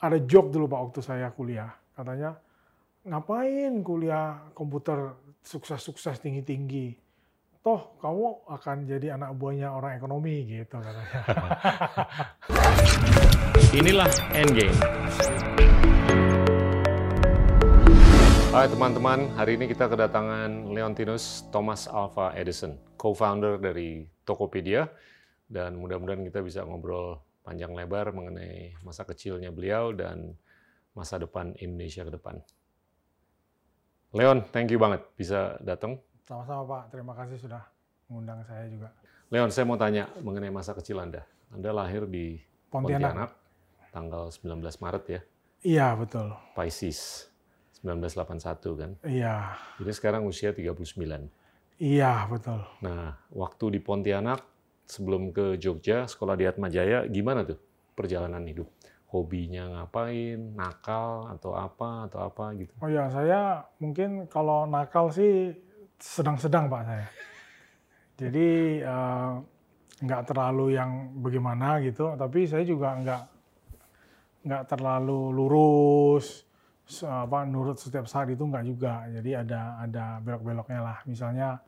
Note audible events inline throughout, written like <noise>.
ada joke dulu Pak waktu saya kuliah. Katanya, ngapain kuliah komputer sukses-sukses tinggi-tinggi? Toh kamu akan jadi anak buahnya orang ekonomi gitu katanya. <laughs> Inilah Endgame. Hai teman-teman, hari ini kita kedatangan Leontinus Thomas Alva Edison, co-founder dari Tokopedia, dan mudah-mudahan kita bisa ngobrol panjang lebar mengenai masa kecilnya beliau dan masa depan Indonesia ke depan. Leon, thank you banget bisa datang. Sama-sama Pak, terima kasih sudah mengundang saya juga. Leon, saya mau tanya mengenai masa kecil Anda. Anda lahir di Pontianak. Pontianak, tanggal 19 Maret ya, Iya betul. Pisces, 1981 kan. Iya, Jadi sekarang usia 39. iya betul. Nah, waktu di Pontianak, sebelum ke Jogja, sekolah di Atmajaya, gimana tuh perjalanan hidup? Hobinya ngapain, nakal, atau apa, atau apa gitu? Oh ya, saya mungkin kalau nakal sih sedang-sedang Pak saya. Jadi eh, nggak terlalu yang bagaimana gitu, tapi saya juga nggak nggak terlalu lurus, apa nurut setiap saat itu nggak juga. Jadi ada ada belok-beloknya lah. Misalnya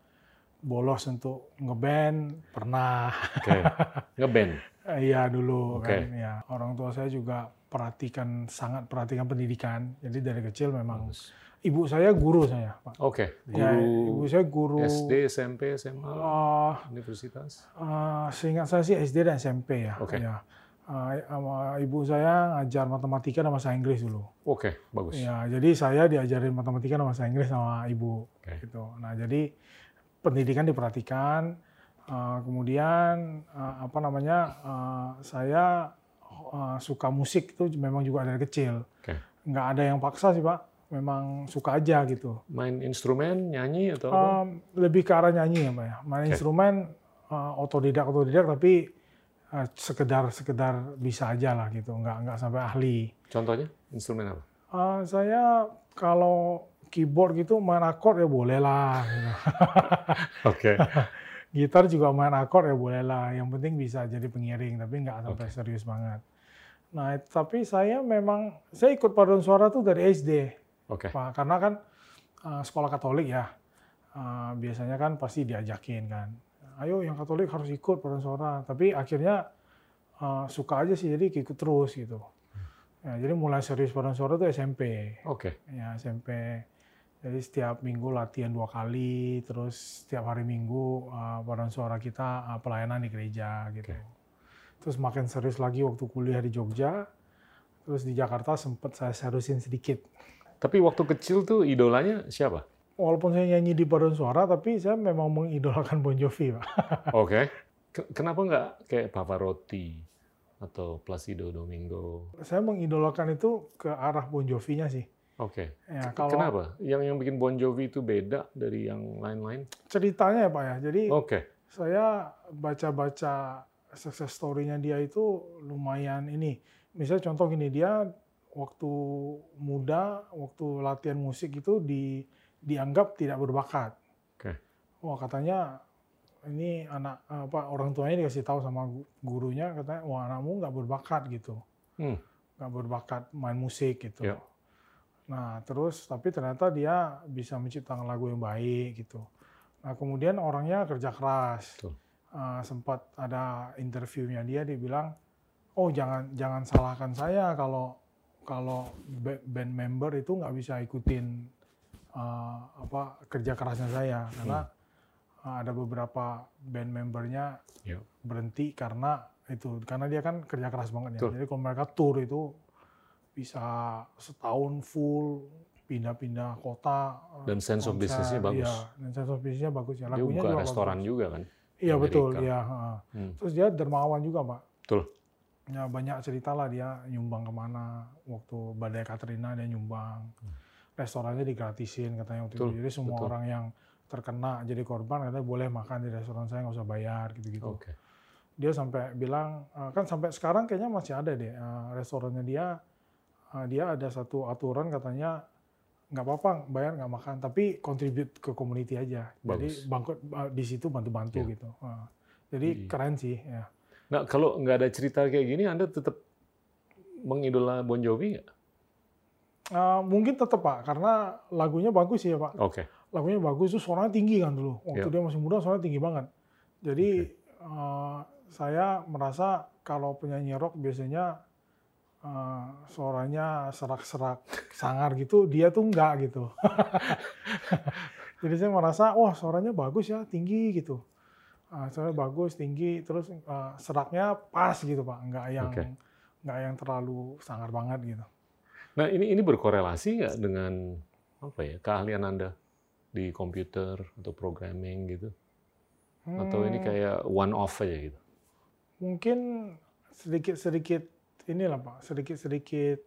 bolos untuk ngeband pernah. Oke, <laughs> ngeband. Iya dulu Oke. kan ya orang tua saya juga perhatikan sangat perhatikan pendidikan jadi dari kecil memang Bagus. ibu saya guru saya pak Oke, ya, ibu saya guru SD, SMP, SMA, eh, universitas. eh, seingat saya sih SD dan SMP ya Oke. ya Eh, sama ibu saya ngajar matematika dan bahasa Inggris dulu Oke, bagus. ya jadi saya diajarin matematika dan bahasa Inggris sama ibu Oke. gitu nah jadi pendidikan diperhatikan eh, kemudian eh, apa namanya eh, saya eh, suka musik itu memang juga dari kecil Oke. nggak ada yang paksa sih pak memang suka aja gitu Main instrumen, nyanyi, atau apa? Em, lebih ke arah nyanyi ya pak ya main Oke. instrumen eh, otodidak otodidak tapi eh, sekedar sekedar bisa aja lah gitu nggak nggak sampai ahli Contohnya, instrumen apa? Eh, saya kalau keyboard gitu main akord ya boleh lah gitu. <laughs> Oke. <laughs> gitar juga main akord ya boleh lah. Yang penting bisa jadi pengiring, tapi nggak sampai serius banget. Nah, tapi saya memang saya ikut paduan suara tuh dari SD, Oke. Pak. Karena kan eh, sekolah Katolik ya, eh, biasanya kan pasti diajakin kan. Ayo yang Katolik harus ikut paduan suara. Tapi akhirnya eh, suka aja sih, jadi ikut terus gitu. Ya, jadi mulai serius paduan suara tuh SMP Oke. ya SMP. Jadi setiap minggu latihan dua kali, terus setiap hari minggu uh, paduan suara kita uh, pelayanan di gereja gitu. Oke. Terus makin serius lagi waktu kuliah di Jogja, terus di Jakarta sempat saya seriusin sedikit. Tapi waktu kecil tuh idolanya siapa? Walaupun saya nyanyi di paduan suara, tapi saya memang mengidolakan Bon Jovi, Pak. <laughs> Oke. Ke- Kenapa nggak kayak Pavarotti atau Placido Domingo? Saya mengidolakan itu ke arah Bon Jovi-nya sih. Oke. Ya, kalau Kenapa? Yang yang bikin Bon Jovi itu beda dari yang lain-lain? ceritanya ya Pak ya, jadi Oke. saya baca-baca success story-nya dia itu lumayan ini. Misalnya contoh gini, dia waktu muda, waktu latihan musik itu di, dianggap tidak berbakat. Oke. Wah katanya ini anak apa orang tuanya dikasih tahu sama gu- gurunya katanya wah anakmu nggak berbakat gitu, Hmm. nggak berbakat main musik gitu. Ya. Nah terus tapi ternyata dia bisa menciptakan lagu yang baik gitu. Nah kemudian orangnya kerja keras. Betul. Uh, sempat ada interviewnya dia dia bilang oh jangan jangan salahkan saya kalau kalau ba- band member itu nggak bisa ikutin uh, apa kerja kerasnya saya karena uh, ada beberapa band membernya Ya. berhenti karena itu karena dia kan kerja keras banget ya Betul. jadi kalau mereka tour itu bisa setahun full pindah-pindah kota Dan sense of konser, business-nya bagus. iya, dan sense of business-nya bagus ya Dia lagunya buka juga restoran bagus. juga kan? Iya betul, ya. Hmm. Terus dia dermawan juga, Pak. Betul. Ya banyak cerita lah dia nyumbang ke mana waktu badai Katrina dia nyumbang. Restorannya digratisin katanya waktu Hmm. Betul, itu. Jadi semua betul. orang yang terkena jadi korban katanya boleh makan di restoran saya nggak usah bayar gitu-gitu. Oke. Dia sampai bilang eh, kan sampai sekarang kayaknya masih ada deh eh, restorannya dia. Eh, dia ada satu aturan katanya nggak apa-apa bayar nggak makan tapi contribute ke community aja. Jadi Bagus. bangkut eh, di situ bantu-bantu Iya. gitu. Eh, jadi Iya. keren sih ya. Nah, kalau nggak ada cerita kayak gini, Anda tetap mengidola Bon Jovi nggak? Uh, mungkin tetap Pak, karena lagunya bagus ya Pak. Oke. Okay. Lagunya bagus, itu suaranya tinggi kan dulu. Waktu yeah. dia masih muda suaranya tinggi banget. Jadi okay. uh, saya merasa kalau penyanyi rock biasanya uh, suaranya serak-serak sangar gitu, dia tuh enggak gitu. <laughs> Jadi saya merasa, wah suaranya bagus ya, tinggi gitu. Uh, suaranya bagus, tinggi, terus uh, seraknya pas gitu Pak, enggak yang okay. enggak yang terlalu sangar banget gitu. Nah ini ini berkorelasi nggak dengan apa ya keahlian anda di komputer atau programming gitu? Atau ini hmm. kayak one off aja gitu? Mungkin sedikit sedikit inilah pak, sedikit sedikit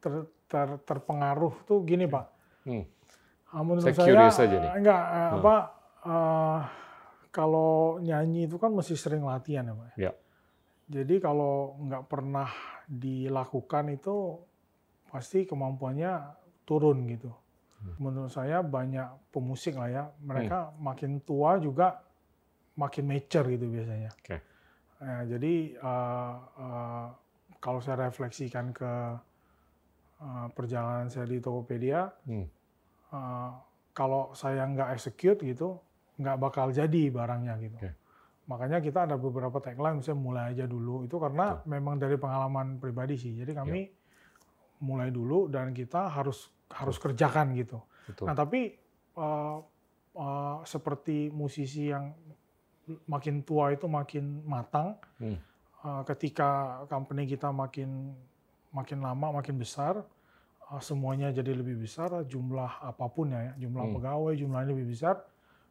ter, ter, terpengaruh tuh gini pak. Hmm. Menurut saya, saya aja nih. enggak hmm. apa uh, kalau nyanyi itu kan mesti sering latihan ya pak. Ya. Jadi kalau nggak pernah dilakukan itu pasti kemampuannya turun gitu. Hmm. Menurut saya banyak pemusik lah ya, mereka hmm. makin tua juga makin mature gitu biasanya. Okay. Nah, jadi uh, uh, kalau saya refleksikan ke uh, perjalanan saya di Tokopedia, hmm. uh, kalau saya nggak execute gitu, nggak bakal jadi barangnya gitu. Okay. Makanya kita ada beberapa tagline, misalnya mulai aja dulu. Itu karena Betul. memang dari pengalaman pribadi sih. Jadi kami ya mulai dulu dan kita harus harus kerjakan gitu. Betul. Nah tapi uh, uh, seperti musisi yang makin tua itu makin matang, hmm. Uh, ketika company kita makin makin lama makin besar, uh, semuanya jadi lebih besar, jumlah apa pun ya, jumlah hmm. pegawai jumlahnya lebih besar,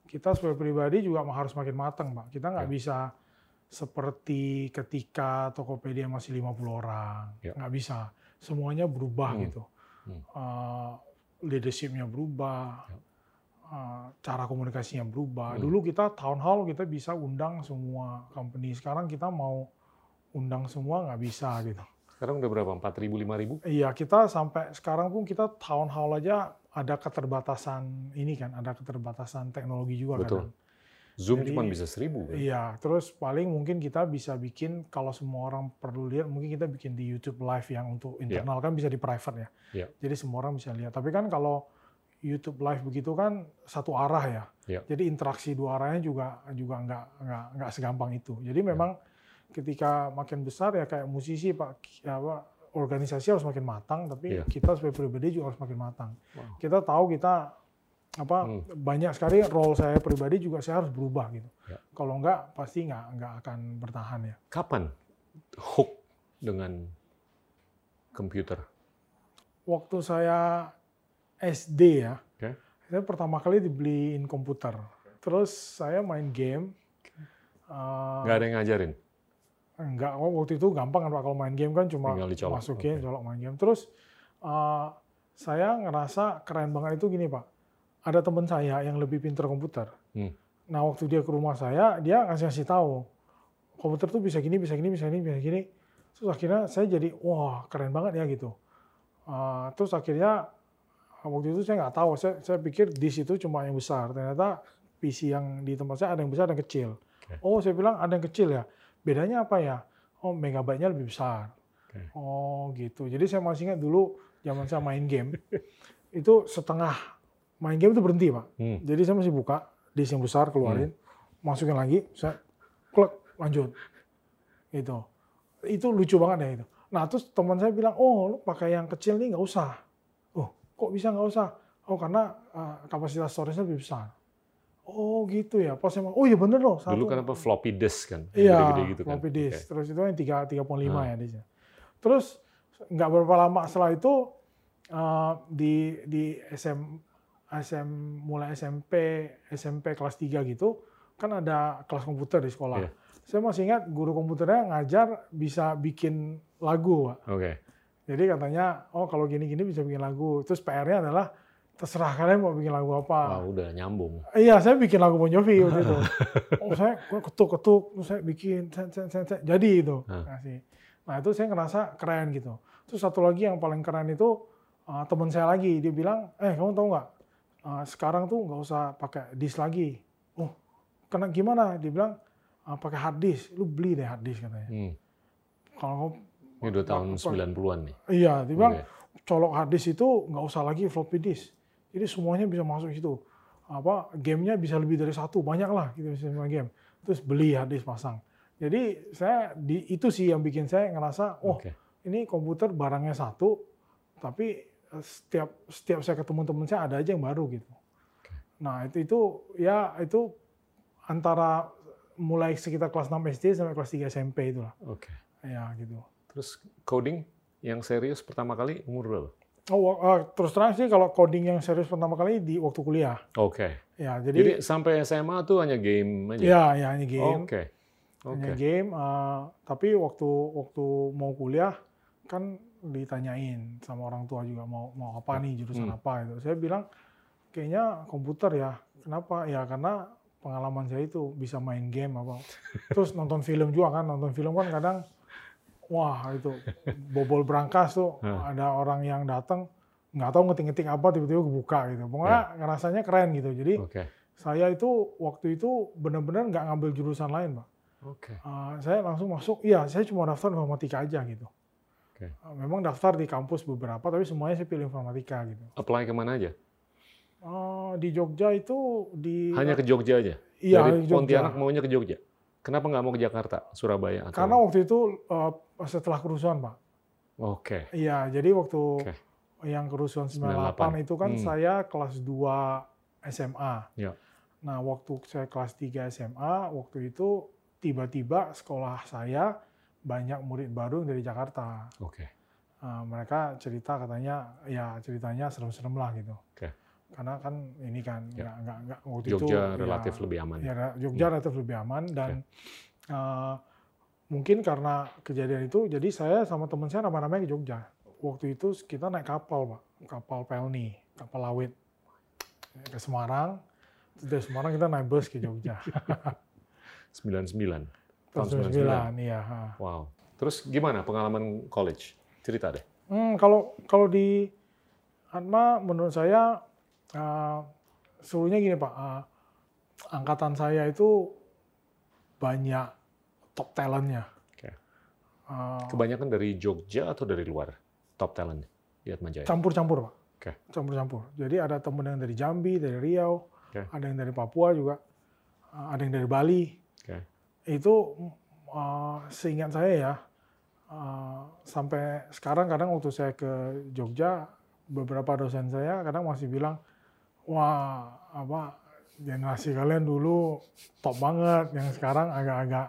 kita sebagai pribadi juga harus makin matang, pak. Kita nggak ya. bisa seperti ketika Tokopedia masih 50 orang, ya. nggak bisa semuanya berubah hmm. gitu. Hmm. Uh, leadershipnya berubah, ya. uh, cara komunikasinya berubah. Hmm. Dulu kita town hall kita bisa undang semua company. Sekarang kita mau undang semua nggak bisa gitu. Sekarang udah berapa? Empat ribu, lima ribu? Iya, kita sampai sekarang pun kita town hall aja ada keterbatasan ini kan, ada keterbatasan teknologi juga Betul. kan. Zoom cuma bisa seribu. Kan? Iya, terus paling mungkin kita bisa bikin kalau semua orang perlu lihat, mungkin kita bikin di YouTube live yang untuk iya. internal yeah. kan bisa di private ya. Yeah. Jadi semua orang bisa lihat. Tapi kan kalau YouTube live begitu kan satu arah ya. Yeah. Jadi interaksi dua arahnya juga juga nggak nggak nggak segampang itu. Jadi iya. memang yeah. Ketika makin besar ya kayak musisi pak apa organisasi harus makin matang, tapi yeah. kita sebagai pribadi juga harus makin matang. Wow. Kita tahu kita apa hmm. banyak sekali role saya pribadi juga saya harus berubah gitu. Ya. Kalau enggak pasti enggak enggak akan bertahan ya. Kapan hook dengan komputer? Waktu saya SD ya. Okay. Saya pertama kali dibeliin komputer. Terus saya main game. Uh, ada yang ngajarin? Enggak, waktu itu gampang kan Pak kalau main game kan cuma masukin, okay. colok main game. Terus uh, saya ngerasa keren banget itu gini Pak ada teman saya yang lebih pintar komputer. Hmm. Nah waktu dia ke rumah saya, dia ngasih ngasih tahu komputer tuh bisa gini, bisa gini, bisa gini, bisa gini. Terus akhirnya saya jadi wah keren banget ya gitu. Uh, terus akhirnya waktu itu saya nggak tahu, saya, saya pikir di situ cuma yang besar. Ternyata PC yang di tempat saya ada yang besar, ada yang kecil. Okay. Oh saya bilang ada yang kecil ya. Bedanya apa ya? Oh megabyte-nya lebih besar. Okay. Oh gitu. Jadi saya masih ingat dulu zaman saya main game <laughs> itu setengah main game itu berhenti pak. Hmm. Jadi saya masih buka disk yang besar keluarin, hmm. masukin lagi, saya klik lanjut. Itu itu lucu banget ya itu. Nah terus teman saya bilang, oh lu pakai yang kecil nih nggak usah. Oh kok bisa nggak usah? Oh karena uh, kapasitas storage-nya lebih besar. Oh gitu ya. Pas emang, oh iya bener loh. Satu. Dulu kan apa floppy disk kan? Iya, gede -gede gitu kan? floppy disk. Okay. Terus itu yang tiga tiga puluh lima hmm. ya disknya. Terus nggak berapa lama setelah itu uh, di di SM SM mulai SMP SMP kelas 3 gitu kan ada kelas komputer di sekolah. Yeah. Saya masih ingat guru komputernya ngajar bisa bikin lagu, Pak. Oke. Okay. Jadi katanya, oh kalau gini-gini bisa bikin lagu. Terus PR-nya adalah terserah kalian mau bikin lagu apa. Wah, udah nyambung. Iya, saya bikin lagu Bon Jovi waktu itu. <laughs> oh, saya ketuk-ketuk, terus saya bikin, sen, sen, sen, sen. jadi itu. Kasih. Nah, itu saya ngerasa keren gitu. Terus satu lagi yang paling keren itu, uh, teman saya lagi, dia bilang, eh kamu tahu nggak, uh, sekarang tuh nggak usah pakai disk lagi. Oh, kena gimana? Dia bilang uh, pakai hard disk. Lu beli deh hard disk katanya. Hmm. Kalau Ini udah tahun Apa- 90-an nih. Iya, dia bilang Oke. colok hard disk itu nggak usah lagi floppy disk. Jadi semuanya bisa masuk situ. Apa gamenya bisa lebih dari satu, banyak lah gitu bisa main game. Terus beli hard disk pasang. Jadi saya di itu sih yang bikin saya ngerasa, oh Oke. ini komputer barangnya satu, tapi eh, setiap setiap saya ketemu teman saya ada aja yang baru gitu. Nah itu itu ya itu antara mulai sekitar kelas 6 SD sampai kelas 3 SMP itulah. Oke. Ya gitu. Terus coding yang serius pertama kali umur berapa? Oh, eh, terus terang sih kalau coding yang serius pertama kali di waktu kuliah. Oke. Ya, Jadi, jadi, sampai SMA tuh hanya game aja. ya ya ini game, Oke. hanya Oke. game. eh, tapi waktu waktu mau kuliah kan ditanyain sama orang tua juga mau mau apa nih jurusan Hmm. apa itu. Saya bilang kayaknya komputer ya. Kenapa? Ya karena pengalaman saya itu bisa main game apa. <laughs> Terus nonton film juga kan, nonton film kan kadang wah itu bobol berangkas tuh ada orang yang datang nggak tahu ngetik-ngetik apa tiba-tiba kebuka gitu. Pokoknya rasanya keren gitu. Jadi Oke. saya itu waktu itu benar-benar nggak ngambil jurusan lain, Pak. Oke. Uh, saya langsung masuk, iya saya cuma daftar informatika aja gitu. Oke. Uh, memang daftar di kampus beberapa, tapi semuanya saya pilih informatika gitu. Apply ke mana aja? Uh, di Jogja itu di Hanya ke Jogja aja? iya Dari Jogja. Pontianak maunya ke Jogja? Kenapa nggak mau ke Jakarta, Surabaya? Atau... Karena waktu itu uh, setelah kerusuhan, Pak. Oke. Iya, jadi waktu Oke. yang kerusuhan 98. 98, itu kan Hmm. saya kelas 2 SMA. Ya. Nah, waktu saya kelas 3 SMA, waktu itu tiba-tiba sekolah saya banyak murid baru dari Jakarta. Oke. Uh, mereka cerita katanya, ya ceritanya serem-serem lah gitu. Oke. Karena kan ini kan Ya. nggak nggak nggak waktu itu Jogja ya, relatif lebih aman. ya ra- Jogja relatif lebih aman dan uh, mungkin karena kejadian itu, jadi saya sama teman saya nama-namanya ke Jogja. Waktu itu kita naik kapal pak, kapal Pelni, kapal Lawit ke Semarang. Dari Semarang kita naik bus ke Jogja. <laughs> 99. Tahun Tahun 99, iya. Wow. Terus gimana pengalaman college? Cerita deh. Hmm, kalau kalau di Atma menurut saya uh, seluruhnya gini Pak, uh, angkatan saya itu banyak top talentnya. Oke. Uh, Kebanyakan dari Jogja atau dari luar? Top talent di Atmajaya. Campur-campur Pak. Oke. Campur-campur. Jadi ada temen yang dari Jambi, dari Riau, Oke. ada yang dari Papua juga, uh, ada yang dari Bali. Oke. Itu uh, seingat saya ya, uh, sampai sekarang kadang waktu saya ke Jogja, beberapa dosen saya kadang masih bilang, wah apa generasi kalian dulu top banget, yang sekarang agak-agak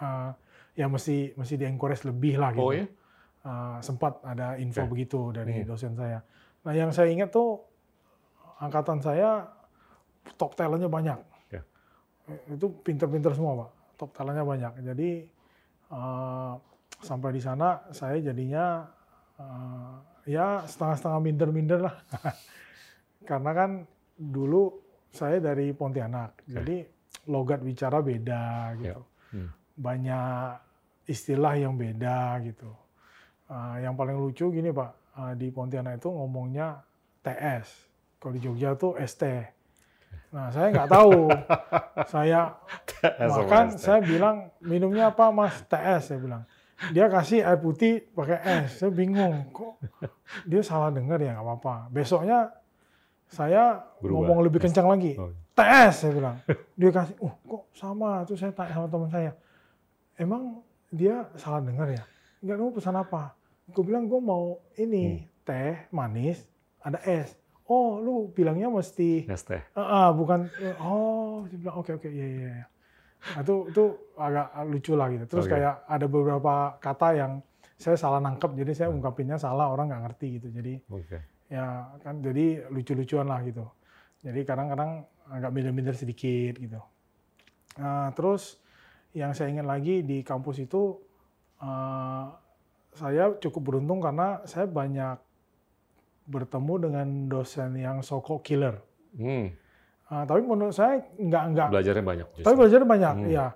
uh, ya mesti mesti di encourage lebih lah gitu. Oh ya? Uh, sempat ada info Oke. begitu dari Hmm. dosen saya. Nah yang saya ingat tuh angkatan saya top talentnya banyak. Ya. Itu pinter-pinter semua pak, top talentnya banyak. Jadi uh, sampai di sana saya jadinya uh, ya setengah-setengah minder-minder lah. <laughs> Karena kan dulu saya dari Pontianak, jadi logat bicara beda gitu. Hmm. Banyak istilah yang beda gitu. Uh, yang paling lucu gini Pak, uh, di Pontianak itu ngomongnya TS. Kalau di Jogja tuh ST. Nah saya nggak tahu. <laughs> saya makan, saya bilang minumnya apa Mas? TS saya bilang. Dia kasih air putih pakai es. Saya bingung. Kok dia salah dengar ya nggak apa-apa. Besoknya saya Berubah. ngomong lebih kencang lagi. Oh. TS saya bilang. <laughs> Dia kasih, oh kok sama? Terus saya tanya sama teman saya, emang dia salah dengar ya? Enggak, kamu pesan apa? Gue bilang, gue mau ini, teh manis, ada es. Oh, lu bilangnya mesti, ST. ah ah, bukan, oh, dia bilang, oke, oke, iya, iya. iya." Nah, itu, itu agak lucu lah gitu. Terus Oke. kayak ada beberapa kata yang saya salah nangkep, jadi saya ungkapinnya salah, orang nggak ngerti gitu. Jadi Oke. Ya kan jadi lucu-lucuan lah gitu. Jadi kadang-kadang agak minder-minder sedikit gitu. Nah, terus yang saya ingat lagi di kampus itu eh, saya cukup beruntung karena saya banyak bertemu dengan dosen yang so-called killer. Hmm. Eh, tapi menurut saya nggak nggak Belajarnya banyak justru. tapi belajar banyak, Hmm. iya.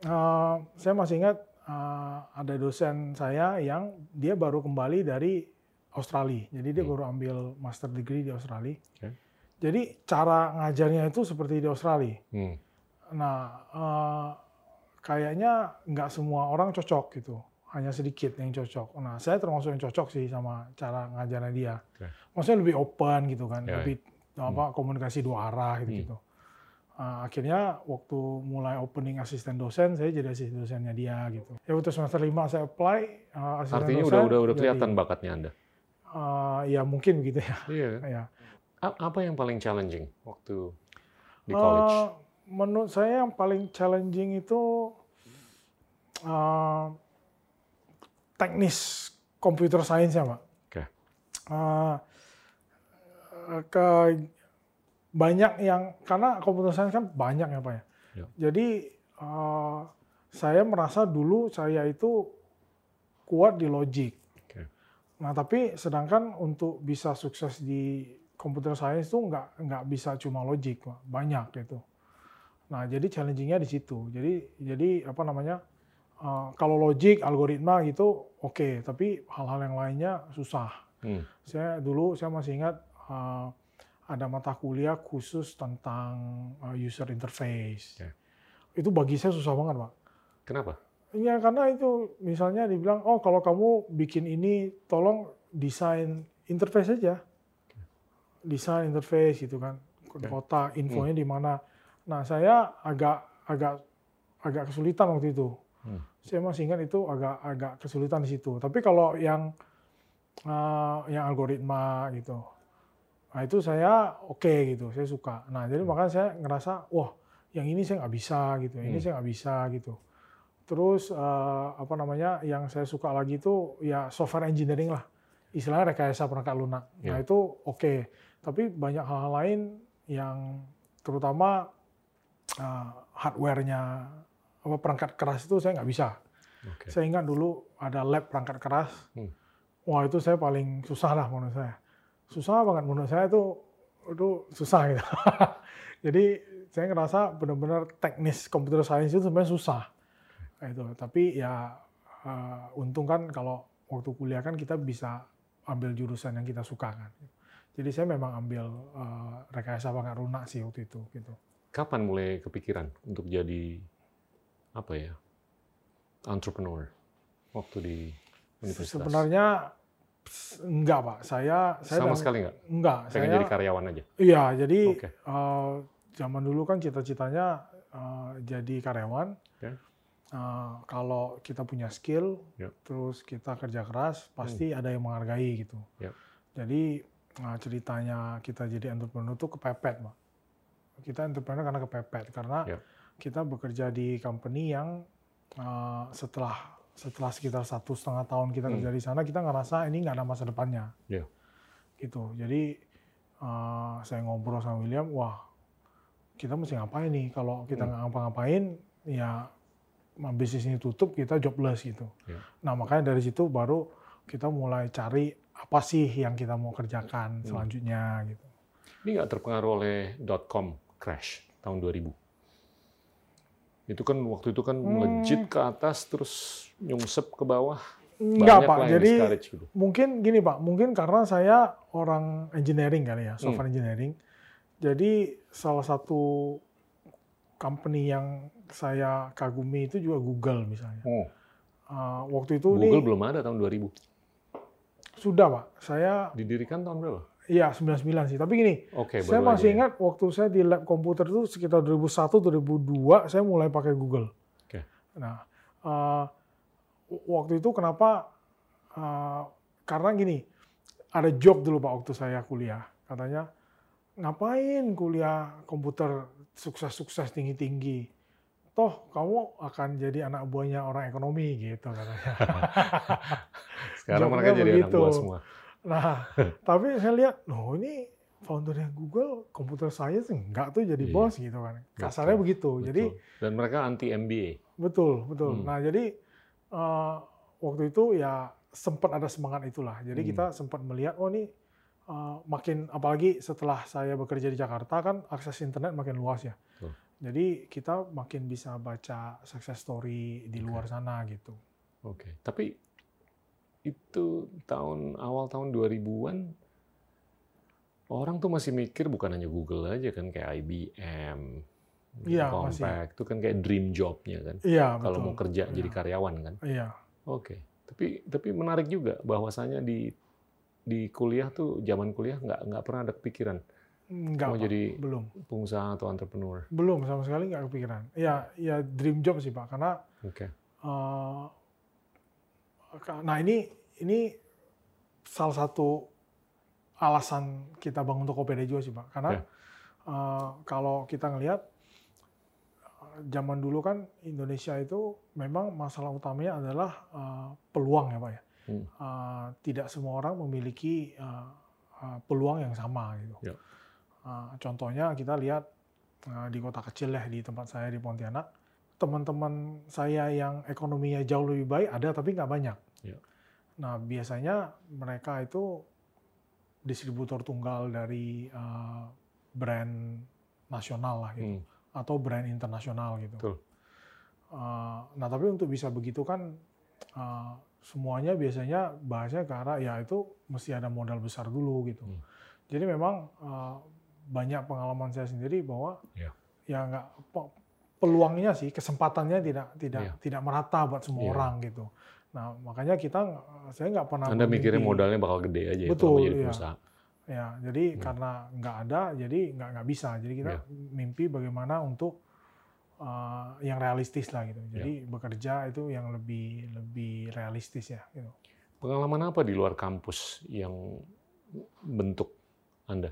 Eh, saya masih ingat eh, ada dosen saya yang dia baru kembali dari Australia. Jadi dia Hmm. baru ambil master degree di Australia. Oke. Jadi cara ngajarnya itu seperti di Australia. Hmm. Nah, eh, kayaknya nggak semua orang cocok gitu. hanya sedikit yang cocok. Nah, saya termasuk yang cocok sih sama cara ngajarnya dia. Oke. Maksudnya lebih open gitu kan, Ya, lebih apa komunikasi dua arah gitu Hmm. gitu. Ah, akhirnya waktu mulai opening asisten dosen, saya jadi asisten dosennya dia gitu. Ya waktu semester lima saya apply ah, asisten Artinya dosen. udah udah udah jadi, kelihatan bakatnya Anda. Ah, ya mungkin begitu ya. Iya. <laughs> ya. Apa yang paling challenging waktu di Eh, college? menurut saya yang paling challenging itu eh, teknis computer science ya, Pak. Oke. Eh, ke banyak yang karena computer science kan banyak ya, Pak ya. Ya. Jadi eh, saya merasa dulu saya itu kuat di logic. Nah, tapi sedangkan untuk bisa sukses di computer science itu nggak nggak bisa cuma logic, banyak gitu. Nah, jadi challenging-nya di situ. Jadi jadi apa namanya? eh, kalau logic, algoritma gitu oke, tapi hal-hal yang lainnya susah. Hmm. Saya dulu saya masih ingat eh, ada mata kuliah khusus tentang eh, user interface. Oke. Itu bagi saya susah banget, Pak. Kenapa? Ya karena itu misalnya dibilang oh kalau kamu bikin ini tolong desain interface aja. Desain interface gitu kan. Kota infonya di mana. Nah, saya agak agak agak kesulitan waktu itu. Hmm. Saya masih ingat itu agak agak kesulitan di situ. Tapi kalau yang eh, yang algoritma gitu. Nah, itu saya oke gitu, saya suka. Nah, jadi makanya saya ngerasa wah, yang ini saya nggak bisa gitu. Ini Hmm. saya nggak bisa gitu. Terus eh, apa namanya yang saya suka lagi itu ya software engineering lah, istilahnya rekayasa perangkat lunak. Nah Ya. itu oke, tapi banyak hal-hal lain yang terutama eh, hardware-nya apa perangkat keras itu saya nggak bisa. Oke. Saya ingat dulu ada lab perangkat keras, Hmm. wah itu saya paling susah lah menurut saya. Susah banget menurut saya itu itu susah gitu. <laughs> Jadi saya ngerasa benar-benar teknis computer science itu sebenarnya susah. Itu. Tapi ya eh, untung kan kalau waktu kuliah kan kita bisa ambil jurusan yang kita suka kan. Jadi saya memang ambil eh, rekayasa perangkat lunak sih waktu itu gitu. Kapan mulai kepikiran untuk jadi apa ya entrepreneur waktu di universitas? Sebenarnya enggak pak, saya saya sama dan- sekali nggak? enggak. Pengen saya jadi karyawan aja. Iya, jadi Oke. eh, zaman dulu kan cita-citanya eh, jadi karyawan. Oke. Eh, kalau kita punya skill, Ya. terus kita kerja keras, pasti ada yang menghargai gitu. Ya. Jadi eh, ceritanya kita jadi entrepreneur itu kepepet, Pak. Kita entrepreneur karena kepepet, karena Ya. kita bekerja di company yang eh, setelah setelah sekitar satu setengah tahun kita Hmm. kerja di sana, kita ngerasa ini nggak ada masa depannya Ya. gitu. Jadi eh, saya ngobrol sama William, wah kita mesti ngapain nih? Kalau kita Hmm. nggak ngapa-ngapain, ya bisnis ini tutup, kita jobless gitu. Ya. Nah makanya dari situ baru kita mulai cari apa sih yang kita mau kerjakan Hmm. selanjutnya gitu. Ini nggak terpengaruh oleh dot-com crash tahun 2000? Itu kan waktu itu kan Hmm. melejit ke atas terus nyungsep ke bawah. Enggak Pak, jadi gitu. mungkin gini Pak, mungkin karena saya orang engineering kali ya, software Hmm. engineering. Jadi salah satu company yang saya kagumi itu juga Google misalnya. Oh, Uh, waktu itu Google ini belum ada tahun 2000. sudah Pak, saya Didirikan tahun berapa? iya 99 sih. Tapi gini, Oke, saya masih ya. ingat waktu saya di lab komputer itu sekitar 2001 2002 saya mulai pakai Google. Oke. Nah, uh, waktu itu kenapa? uh, karena gini, ada job dulu Pak waktu saya kuliah. Katanya, ngapain kuliah komputer sukses-sukses tinggi-tinggi? Toh kamu akan jadi anak buahnya orang ekonomi gitu katanya. <laughs> Sekarang mereka jadi anak begitu. buah semua. Nah, <laughs> tapi saya lihat, loh ini foundernya Google, computer science enggak tuh jadi Iya. bos gitu kan. Kasarnya Betul, begitu. Jadi Betul. dan mereka anti MBA. betul, betul. Hmm. Nah, jadi eh, waktu itu ya sempat ada semangat itulah. Jadi Hmm. kita sempat melihat, oh ini eh, makin apalagi setelah saya bekerja di Jakarta kan akses internet makin luas ya. Betul. Jadi kita makin bisa baca success story di luar sana gitu. Oke, tapi itu tahun awal tahun 2000-an orang tuh masih mikir bukan hanya Google aja kan kayak IBM, Iya, Compaq, itu kan kayak dream job-nya kan. Iya, Kalau betul. mau kerja Iya. jadi karyawan kan. Iya. Oke, tapi tapi menarik juga bahwasanya di di kuliah tuh zaman kuliah nggak nggak pernah ada kepikiran Enggak, mau Pak. jadi belum. pengusaha atau entrepreneur. Belum sama sekali nggak kepikiran. Ya, ya dream job sih Pak, karena Oke. eh, nah ini ini salah satu alasan kita bangun Tokopedia juga sih Pak, karena Ya. eh, kalau kita ngelihat zaman dulu kan Indonesia itu memang masalah utamanya adalah eh, peluang ya Pak ya. Hmm. Eh, tidak semua orang memiliki eh, eh, peluang yang sama gitu. Ya. Eh, contohnya kita lihat eh, di kota kecil ya di tempat saya di Pontianak, teman-teman saya yang ekonominya jauh lebih baik ada tapi nggak banyak. Ya. Nah biasanya mereka itu distributor tunggal dari eh, brand nasional lah gitu Hmm. atau brand internasional gitu. Betul. Uh, nah tapi untuk bisa begitu kan uh, semuanya biasanya bahasanya ke arah ya itu mesti ada modal besar dulu gitu. Hmm. Jadi memang uh, banyak pengalaman saya sendiri bahwa Ya. ya nggak pe- peluangnya sih kesempatannya tidak tidak Iya. tidak merata buat semua Iya. orang gitu. Nah makanya kita saya nggak pernah Anda mikirnya bermimpi. modalnya bakal gede aja ya Betul, mau jadi iya. pengusaha. Ya, jadi Hmm. karena nggak ada, jadi nggak nggak bisa. Jadi kita Ya. mimpi bagaimana untuk uh, yang realistis lah gitu. Ya. Jadi bekerja itu yang lebih lebih realistis ya. Gitu. Pengalaman apa di luar kampus yang bentuk Anda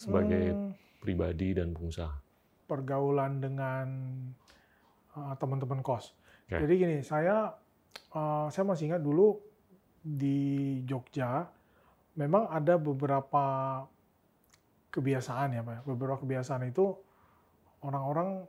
sebagai Hmm, pribadi dan pengusaha? pergaulan dengan uh, teman-teman kos. Oke. Jadi gini, saya uh, saya masih ingat dulu di Jogja memang ada beberapa kebiasaan ya Pak. ya. Beberapa kebiasaan itu orang-orang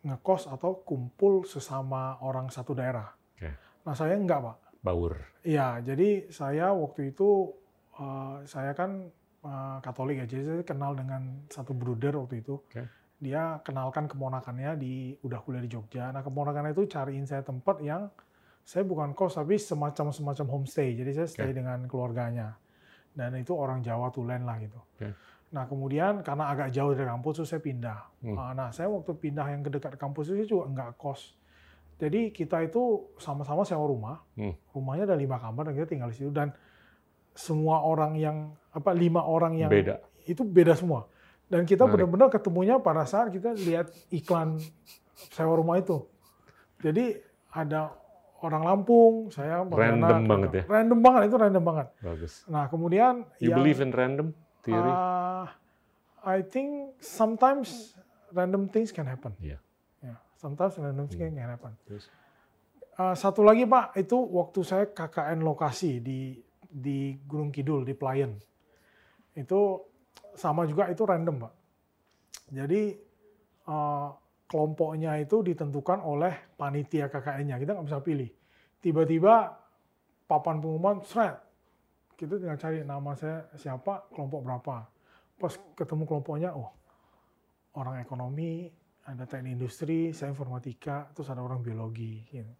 ngekos atau kumpul sesama orang satu daerah. Oke. Nah saya enggak Pak. Baur. Iya, jadi saya waktu itu eh, saya kan eh, Katolik ya, jadi saya kenal dengan satu bruder waktu itu. Oke. Dia kenalkan keponakannya di udah kuliah di Jogja. Nah keponakannya itu cariin saya tempat yang saya bukan kos tapi semacam semacam homestay. Jadi saya stay Oke. dengan keluarganya. Dan itu orang Jawa Tulen lah gitu. Oke. Nah kemudian karena agak jauh dari kampus, terus saya pindah. Hmm. Ah, Nah saya waktu pindah yang ke dekat kampus itu juga nggak kos. Jadi kita itu sama-sama sewa rumah Hmm. rumahnya ada lima kamar dan kita tinggal di situ dan semua orang yang apa lima orang yang Beda. itu beda semua dan kita benar-benar ketemunya pada saat kita lihat iklan sewa rumah itu jadi ada orang Lampung saya Random banget ya? random banget itu random banget Bagus. nah kemudian You yang believe in random theory? uh, I think sometimes random things can happen Iya. Ya, sometimes random things Hmm. can happen Terus? Uh, satu lagi Pak, itu waktu saya KKN lokasi di di Gunung Kidul di Pelayan. Itu sama juga itu random Pak. Jadi uh, kelompoknya itu ditentukan oleh panitia KKN-nya. Kita nggak bisa pilih. Tiba-tiba papan pengumuman, seret. Kita tinggal cari nama saya siapa, kelompok berapa. Pas ketemu kelompoknya, oh orang ekonomi, ada teknik industri, saya informatika, terus ada orang biologi. Gitu.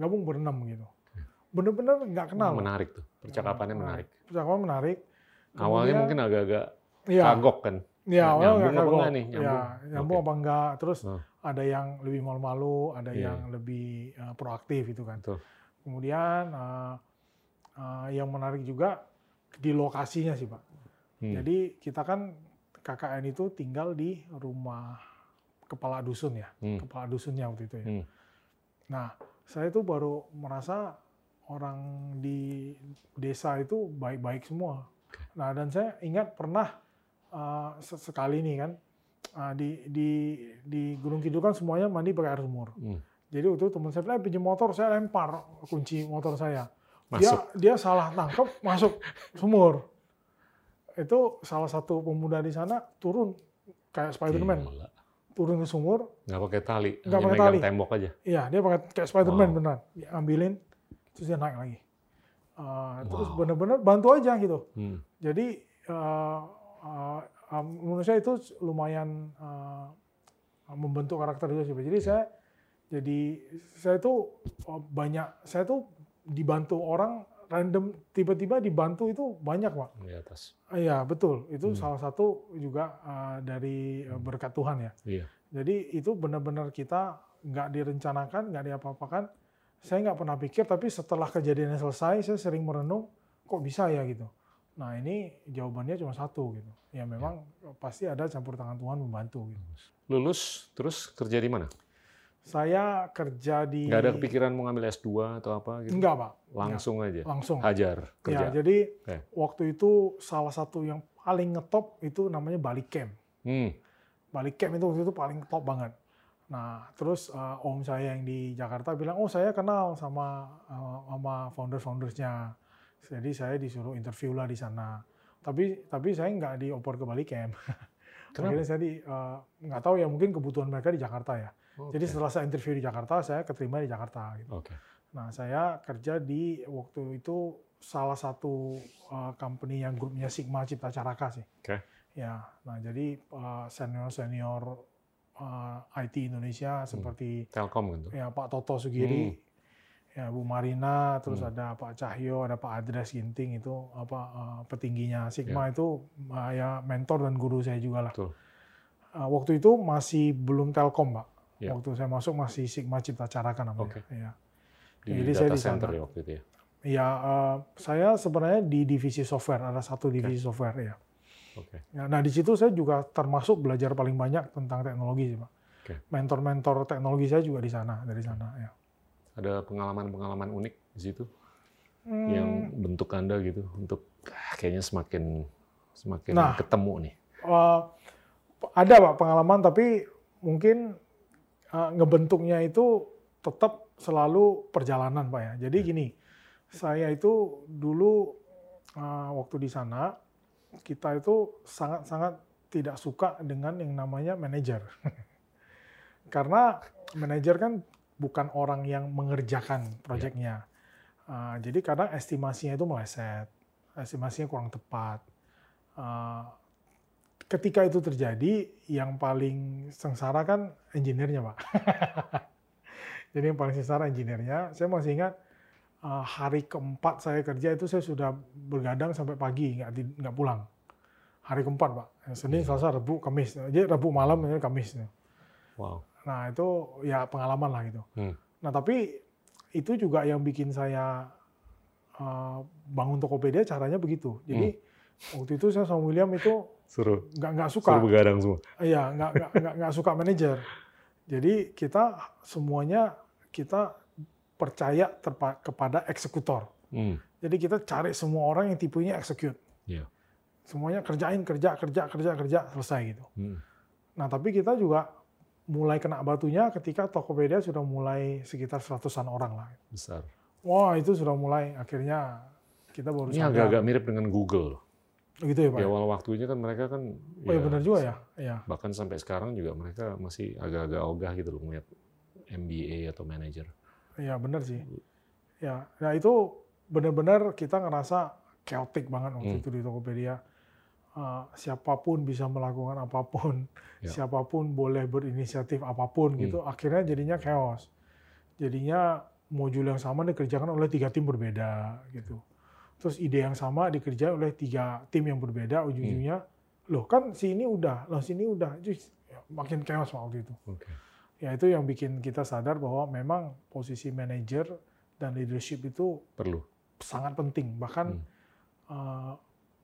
Gabung berenam gitu. Bener-bener nggak kenal. Menarik tuh. Percakapannya Nah, menarik. Percakapan menarik. Awalnya Kemudian- mungkin agak-agak Iya, kagok kan. iya, awalnya nyambung apa enggak nih? Iya, Nyambung? nyambung Oke. apa enggak. Terus Oh. ada yang lebih malu-malu, ada Iya. yang lebih eh, proaktif itu kan. Betul. Kemudian eh, eh, yang menarik juga di lokasinya sih Pak. Hmm. Jadi kita kan KKN itu tinggal di rumah kepala dusun ya, Hmm. kepala dusunnya waktu itu ya. Hmm. Nah, saya itu baru merasa orang di desa itu baik-baik semua. Nah, dan saya ingat pernah uh, se- sekali nih kan uh, di di di Gunung Kidul kan semuanya mandi pakai air sumur. Hmm. Jadi waktu itu teman saya bilang, "Eh, pinjam motor, saya lempar kunci motor saya. Masuk. Dia dia salah tangkap masuk sumur. Itu salah satu pemuda di sana turun kayak Spiderman, turun ke sumur, Nggak pakai tali, Nggak pakai tali. tembok aja. Iya, dia pakai kayak Spiderman Wow. beneran. Dia ambilin, terus dia naik lagi. Uh, Terus Wow. bener-bener bantu aja gitu. Hmm. Jadi uh, uh, uh, menurut saya itu lumayan uh, membentuk karakter juga sih. Jadi saya jadi saya itu uh, banyak saya tuh dibantu orang random tiba-tiba dibantu itu banyak pak. Di atas. Iya betul itu Hmm. salah satu juga uh, dari uh, berkat Tuhan ya. Iya. Jadi itu benar-benar kita nggak direncanakan, nggak diapa-apakan, saya nggak pernah pikir, tapi setelah kejadiannya selesai, saya sering merenung, kok bisa ya gitu. Nah ini jawabannya cuma satu gitu. Ya memang ya. pasti ada campur tangan Tuhan membantu. Gitu. Lulus, terus kerja di mana? Saya kerja di... Nggak ada kepikiran mau ngambil S2 atau apa gitu? Enggak, Pak. Langsung Enggak. aja? Langsung. Hajar, kerja? Ya, jadi okay. waktu itu salah satu yang paling ngetop itu namanya Bali Camp. Hmm. Bali Camp itu waktu itu paling top banget. Nah, terus uh, om saya yang di Jakarta bilang, oh saya kenal sama uh, sama founder-foundersnya. Jadi saya disuruh interview lah di sana. Tapi tapi saya nggak dioper ke Bali Camp. <laughs> Akhirnya saya di uh, nggak tahu ya mungkin kebutuhan mereka di Jakarta ya. Okay. Jadi setelah saya interview di Jakarta, saya keterima di Jakarta. Gitu. Okay. Nah, saya kerja di waktu itu salah satu uh, company yang grupnya Sigma Cipta Caraka sih. Okay. Ya, nah jadi uh, senior senior uh, IT Indonesia hmm. seperti Telkom gitu. Ya Pak Toto Sugiri, hmm. ya Bu Marina, terus hmm. ada Pak Cahyo, ada Pak Adres Ginting itu apa uh, petingginya Sigma yeah. itu uh, ya mentor dan guru saya juga lah. Uh, waktu itu masih belum Telkom, Pak. Yeah. Waktu saya masuk masih Sigma Cipta Caraka namanya. Okay. Ya. Di Jadi data saya di center ya waktu itu ya. Ya, uh, saya sebenarnya di divisi software, ada satu divisi okay. software ya. Okay. Ya, nah di situ saya juga termasuk belajar paling banyak tentang teknologi sih pak. Okay. Mentor-mentor teknologi saya juga di sana dari sana ya. Ada pengalaman-pengalaman unik di situ hmm. yang bentuk anda gitu untuk kayaknya semakin semakin nah, ketemu nih. Uh, ada pak pengalaman tapi mungkin uh, ngebentuknya itu tetap selalu perjalanan pak ya. Jadi ya. gini, saya itu dulu uh, waktu di sana kita itu sangat-sangat tidak suka dengan yang namanya manajer. <laughs> Karena manajer kan bukan orang yang mengerjakan proyeknya. Uh, jadi kadang estimasinya itu meleset, estimasinya kurang tepat. Uh, ketika itu terjadi, yang paling sengsara kan engineer-nya, Pak. <laughs> jadi yang paling sengsara engineer-nya. Saya masih ingat hari keempat saya kerja itu saya sudah bergadang sampai pagi nggak nggak pulang. Hari keempat pak. Senin Selasa Rabu Kamis. Jadi Rabu malam ini Kamis wow. Nah itu ya pengalaman lah gitu. Hmm. nah tapi itu juga yang bikin saya uh, bangun Tokopedia caranya begitu. Jadi hmm. waktu itu saya sama William itu suruh. nggak nggak suka. Suruh begadang semua. Iya nggak nggak nggak suka manajer. Jadi kita semuanya kita percaya terpa, kepada eksekutor. Hmm. Jadi kita cari semua orang yang tipenya execute. Yeah. Semuanya kerjain, kerja, kerja, kerja, kerja, selesai gitu. Hmm. Nah tapi kita juga mulai kena batunya ketika Tokopedia sudah mulai sekitar seratusan orang lah. Besar. Wah itu sudah mulai akhirnya kita baru Ini agak-agak mirip dengan Google. Gitu ya Pak? Di awal waktunya kan mereka kan... Oh ya, ya benar juga ya. ya. Bahkan sampai sekarang juga mereka masih agak-agak ogah gitu loh melihat MBA atau manager. Iya benar sih. Ya, nah itu benar-benar kita ngerasa chaotic banget waktu hmm. itu di Tokopedia. Uh, siapa pun bisa melakukan apa pun, ya. siapa pun boleh berinisiatif apa pun hmm. gitu. Akhirnya jadinya chaos. Jadinya modul yang sama dikerjakan oleh tiga tim berbeda gitu. Terus ide yang sama dikerjakan oleh tiga tim yang berbeda. Ujung-ujungnya, hmm. loh kan si ini udah, loh si ini udah, Just, makin chaos waktu itu. Okay ya itu yang bikin kita sadar bahwa memang posisi manajer dan leadership itu perlu sangat penting bahkan hmm. uh,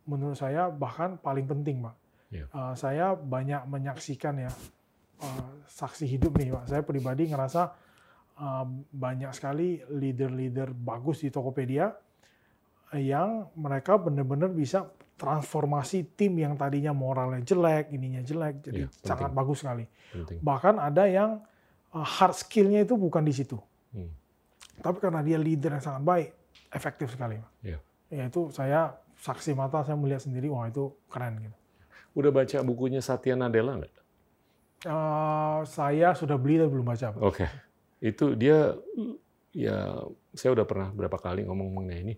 menurut saya bahkan paling penting pak yeah. Ya. uh, saya banyak menyaksikan ya uh, saksi hidup nih pak saya pribadi ngerasa uh, banyak sekali leader-leader bagus di Tokopedia yang mereka benar-benar bisa transformasi tim yang tadinya moralnya jelek, ininya jelek, jadi ya, sangat bagus sekali. Penting. Bahkan ada yang uh, hard skill-nya itu bukan di situ. Hmm. Tapi karena dia leader yang sangat baik, efektif sekali. Ya. ya itu saya saksi mata saya melihat sendiri, wah itu keren gitu. Udah baca bukunya Satya Nadella nggak? Uh, saya sudah beli tapi belum baca. Oke, okay. itu dia ya saya udah pernah berapa kali ngomong mengenai ini.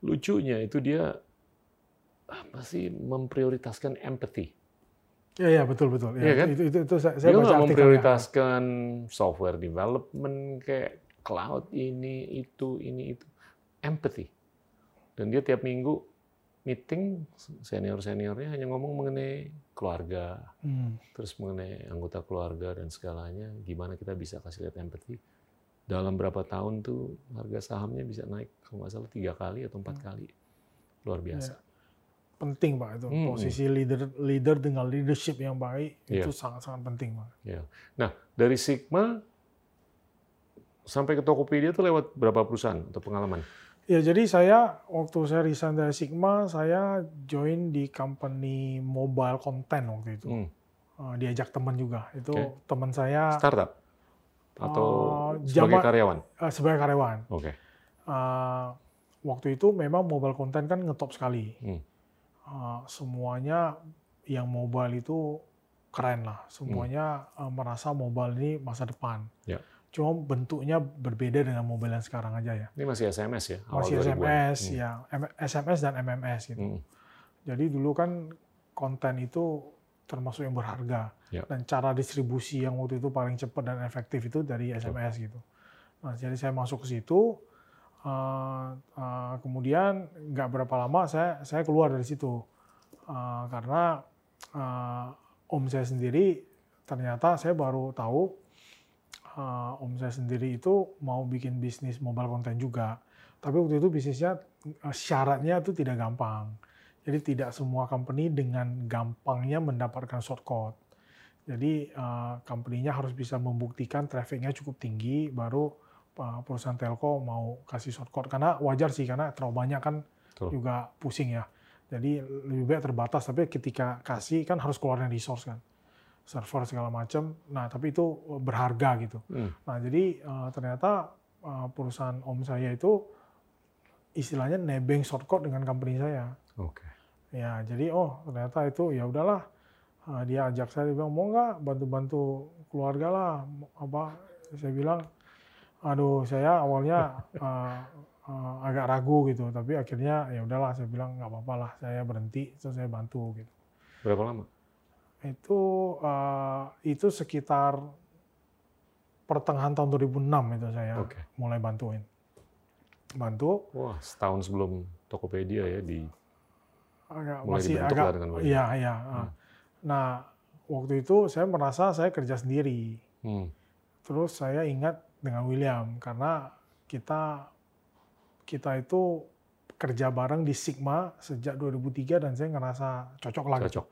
Lucunya itu dia apa sih memprioritaskan empathy. Iya, ya, betul betul. Ya, ya kan? Itu itu, itu saya, Dia nggak memprioritaskan software development kayak cloud ini itu ini itu empathy. Dan dia tiap minggu meeting senior seniornya hanya ngomong mengenai keluarga, hmm. terus mengenai anggota keluarga dan segalanya, gimana kita bisa kasih lihat empathy. dalam berapa tahun tuh harga sahamnya bisa naik kalau nggak salah tiga kali atau empat kali. Luar biasa. Penting Pak itu. Hmm, Posisi leader leader dengan leadership yang baik Iya. itu sangat-sangat penting Pak. Ya. Nah, dari Sigma sampai ke Tokopedia tuh lewat berapa perusahaan atau pengalaman? Ya, jadi saya waktu saya resign dari Sigma, saya join di company mobile content waktu itu. Hmm. Eh, diajak teman juga. Itu Oke. teman saya Startup atau Eh, sebagai zaman- karyawan? eh, sebagai karyawan. Oke. Eh, waktu itu memang mobile content kan ngetop sekali. Hmm. Eh, semuanya yang mobile itu keren lah. Semuanya eh, merasa mobile ini masa depan. Ya. Cuma bentuknya berbeda dengan mobile yang sekarang aja ya. Ini masih SMS ya? awal Masih 2000-an. SMS, Hmm. ya SMS dan MMS gitu. Hmm. Jadi dulu kan konten itu termasuk yang berharga Ya. dan cara distribusi yang waktu itu paling cepat dan efektif itu dari SMS gitu. Nah, jadi saya masuk ke situ, eh, eh, kemudian nggak berapa lama saya saya keluar dari situ Eh, karena eh, om saya sendiri ternyata saya baru tahu eh, om saya sendiri itu mau bikin bisnis mobile content juga. Tapi waktu itu bisnisnya syaratnya itu tidak gampang. Jadi tidak semua company dengan gampangnya mendapatkan shortcut. Jadi eh, company-nya harus bisa membuktikan traffic-nya cukup tinggi, baru perusahaan telco mau kasih shortcut. Karena wajar sih, karena terlalu banyak kan Betul. juga pusing ya. Jadi lebih baik terbatas, tapi ketika kasih kan harus keluarin resource kan. Server segala macam. Nah, tapi itu berharga gitu. Hmm. Nah, jadi eh, ternyata eh, perusahaan om saya itu istilahnya nebeng shortcut dengan company saya. Oke. Ya, jadi oh ternyata itu ya udahlah. Dia ajak saya dia bilang mau nggak bantu-bantu keluarga lah apa saya bilang aduh saya awalnya eh, eh, agak ragu gitu tapi akhirnya ya udahlah saya bilang nggak apa-apa lah saya berhenti terus saya bantu gitu Berapa lama? itu eh, itu sekitar pertengahan tahun 2006 itu saya Oke. mulai bantuin bantu Wah, setahun sebelum Tokopedia ya di agak Mulai masih agak lah dengan iya iya Hmm. nah waktu itu saya merasa saya kerja sendiri Hmm. terus saya ingat dengan William karena kita kita itu kerja bareng di Sigma sejak 2003 dan saya ngerasa cocok lah gitu. Cocok.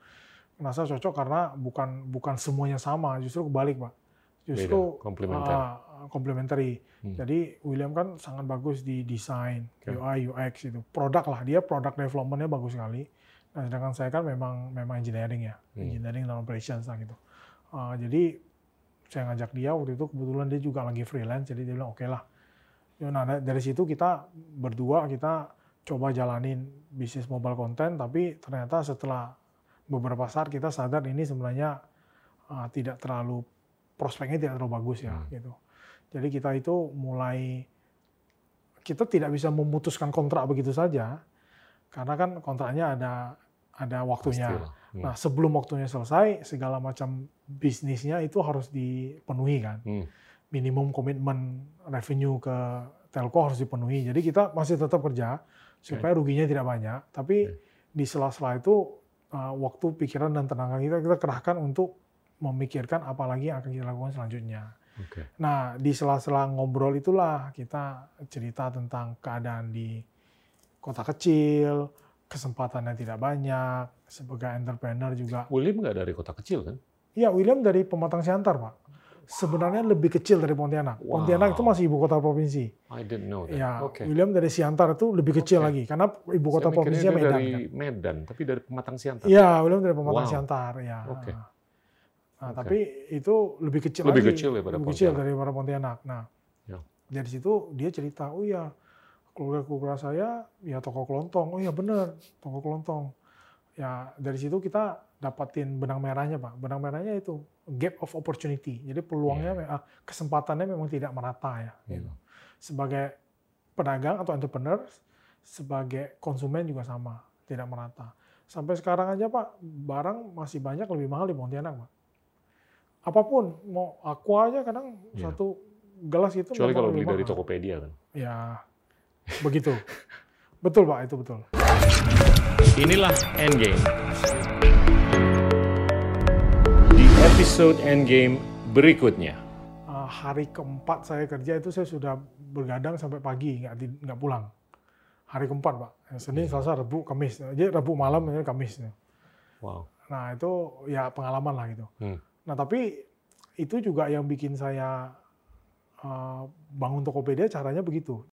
ngerasa cocok karena bukan bukan semuanya sama justru kebalik pak justru komplementer. ah, complementary. Hmm. Jadi William kan sangat bagus di desain, Oke. UI, UX itu. Produk lah, dia produk development-nya bagus sekali. Nah, sedangkan saya kan memang memang engineering ya, Hmm. engineering dan operations lah gitu. Ah, jadi saya ngajak dia waktu itu kebetulan dia juga lagi freelance, jadi dia bilang oke lah. Ya, Nah da- dari situ kita berdua kita coba jalanin bisnis mobile content, tapi ternyata setelah beberapa saat kita sadar ini sebenarnya ah, tidak terlalu prospeknya tidak terlalu bagus ya Hmm. gitu. Jadi kita itu mulai kita tidak bisa memutuskan kontrak begitu saja karena kan kontraknya ada ada waktunya. Pastilah. Hmm. Nah, sebelum waktunya selesai segala macam bisnisnya itu harus dipenuhi kan. Hmm. Minimum komitmen revenue ke telco harus dipenuhi. Jadi kita masih tetap kerja supaya ruginya tidak banyak, tapi Oke. di sela-sela itu uh, waktu pikiran dan tenaga kita kita kerahkan untuk memikirkan apa lagi yang akan kita lakukan selanjutnya. Oke. Nah, di sela-sela ngobrol itulah kita cerita tentang keadaan di kota kecil, kesempatannya tidak banyak, sebagai entrepreneur juga. William nggak dari kota kecil kan? Iya, William dari Pematang Siantar, Pak. Sebenarnya lebih kecil dari Pontianak. Wow. Pontianak itu masih ibu kota provinsi. I didn't know that. Ya, Oke. William dari Siantar itu lebih kecil Oke. lagi, karena ibu kota provinsinya Medan. dari kan. Medan, tapi dari Pematang Siantar. Iya, William dari Pematang Wow. Siantar, ya. Oke. Nah, Oke. tapi itu lebih kecil Lebih lagi. kecil daripada lebih kecil daripada Pontianak. Nah, Ya. dari situ dia cerita, oh iya, keluarga-keluarga saya ya toko kelontong. Oh iya bener, toko kelontong. Ya dari situ kita dapatin benang merahnya pak. Benang merahnya itu gap of opportunity. Jadi peluangnya, Iya. me- ah, kesempatannya memang tidak merata ya. Iya. gitu. Sebagai pedagang atau entrepreneur, sebagai konsumen juga sama, tidak merata. Sampai sekarang aja pak, barang masih banyak lebih mahal di Pontianak pak. Apa pun, mau aqua aja kadang Iya. satu gelas itu Kecuali kalau beli dari. Tokopedia kan. Ya, begitu. Betul Pak, itu betul. Inilah Endgame. Di episode Endgame berikutnya. Ah, hari keempat saya kerja itu saya sudah bergadang sampai pagi nggak di- nggak pulang. Hari keempat pak, Senin, Selasa, Rabu, Kamis. Jadi Rabu malam ini Kamis. Wow. Nah itu ya pengalaman lah gitu. Hmm. Nah tapi itu juga yang bikin saya eh, bangun Tokopedia caranya begitu.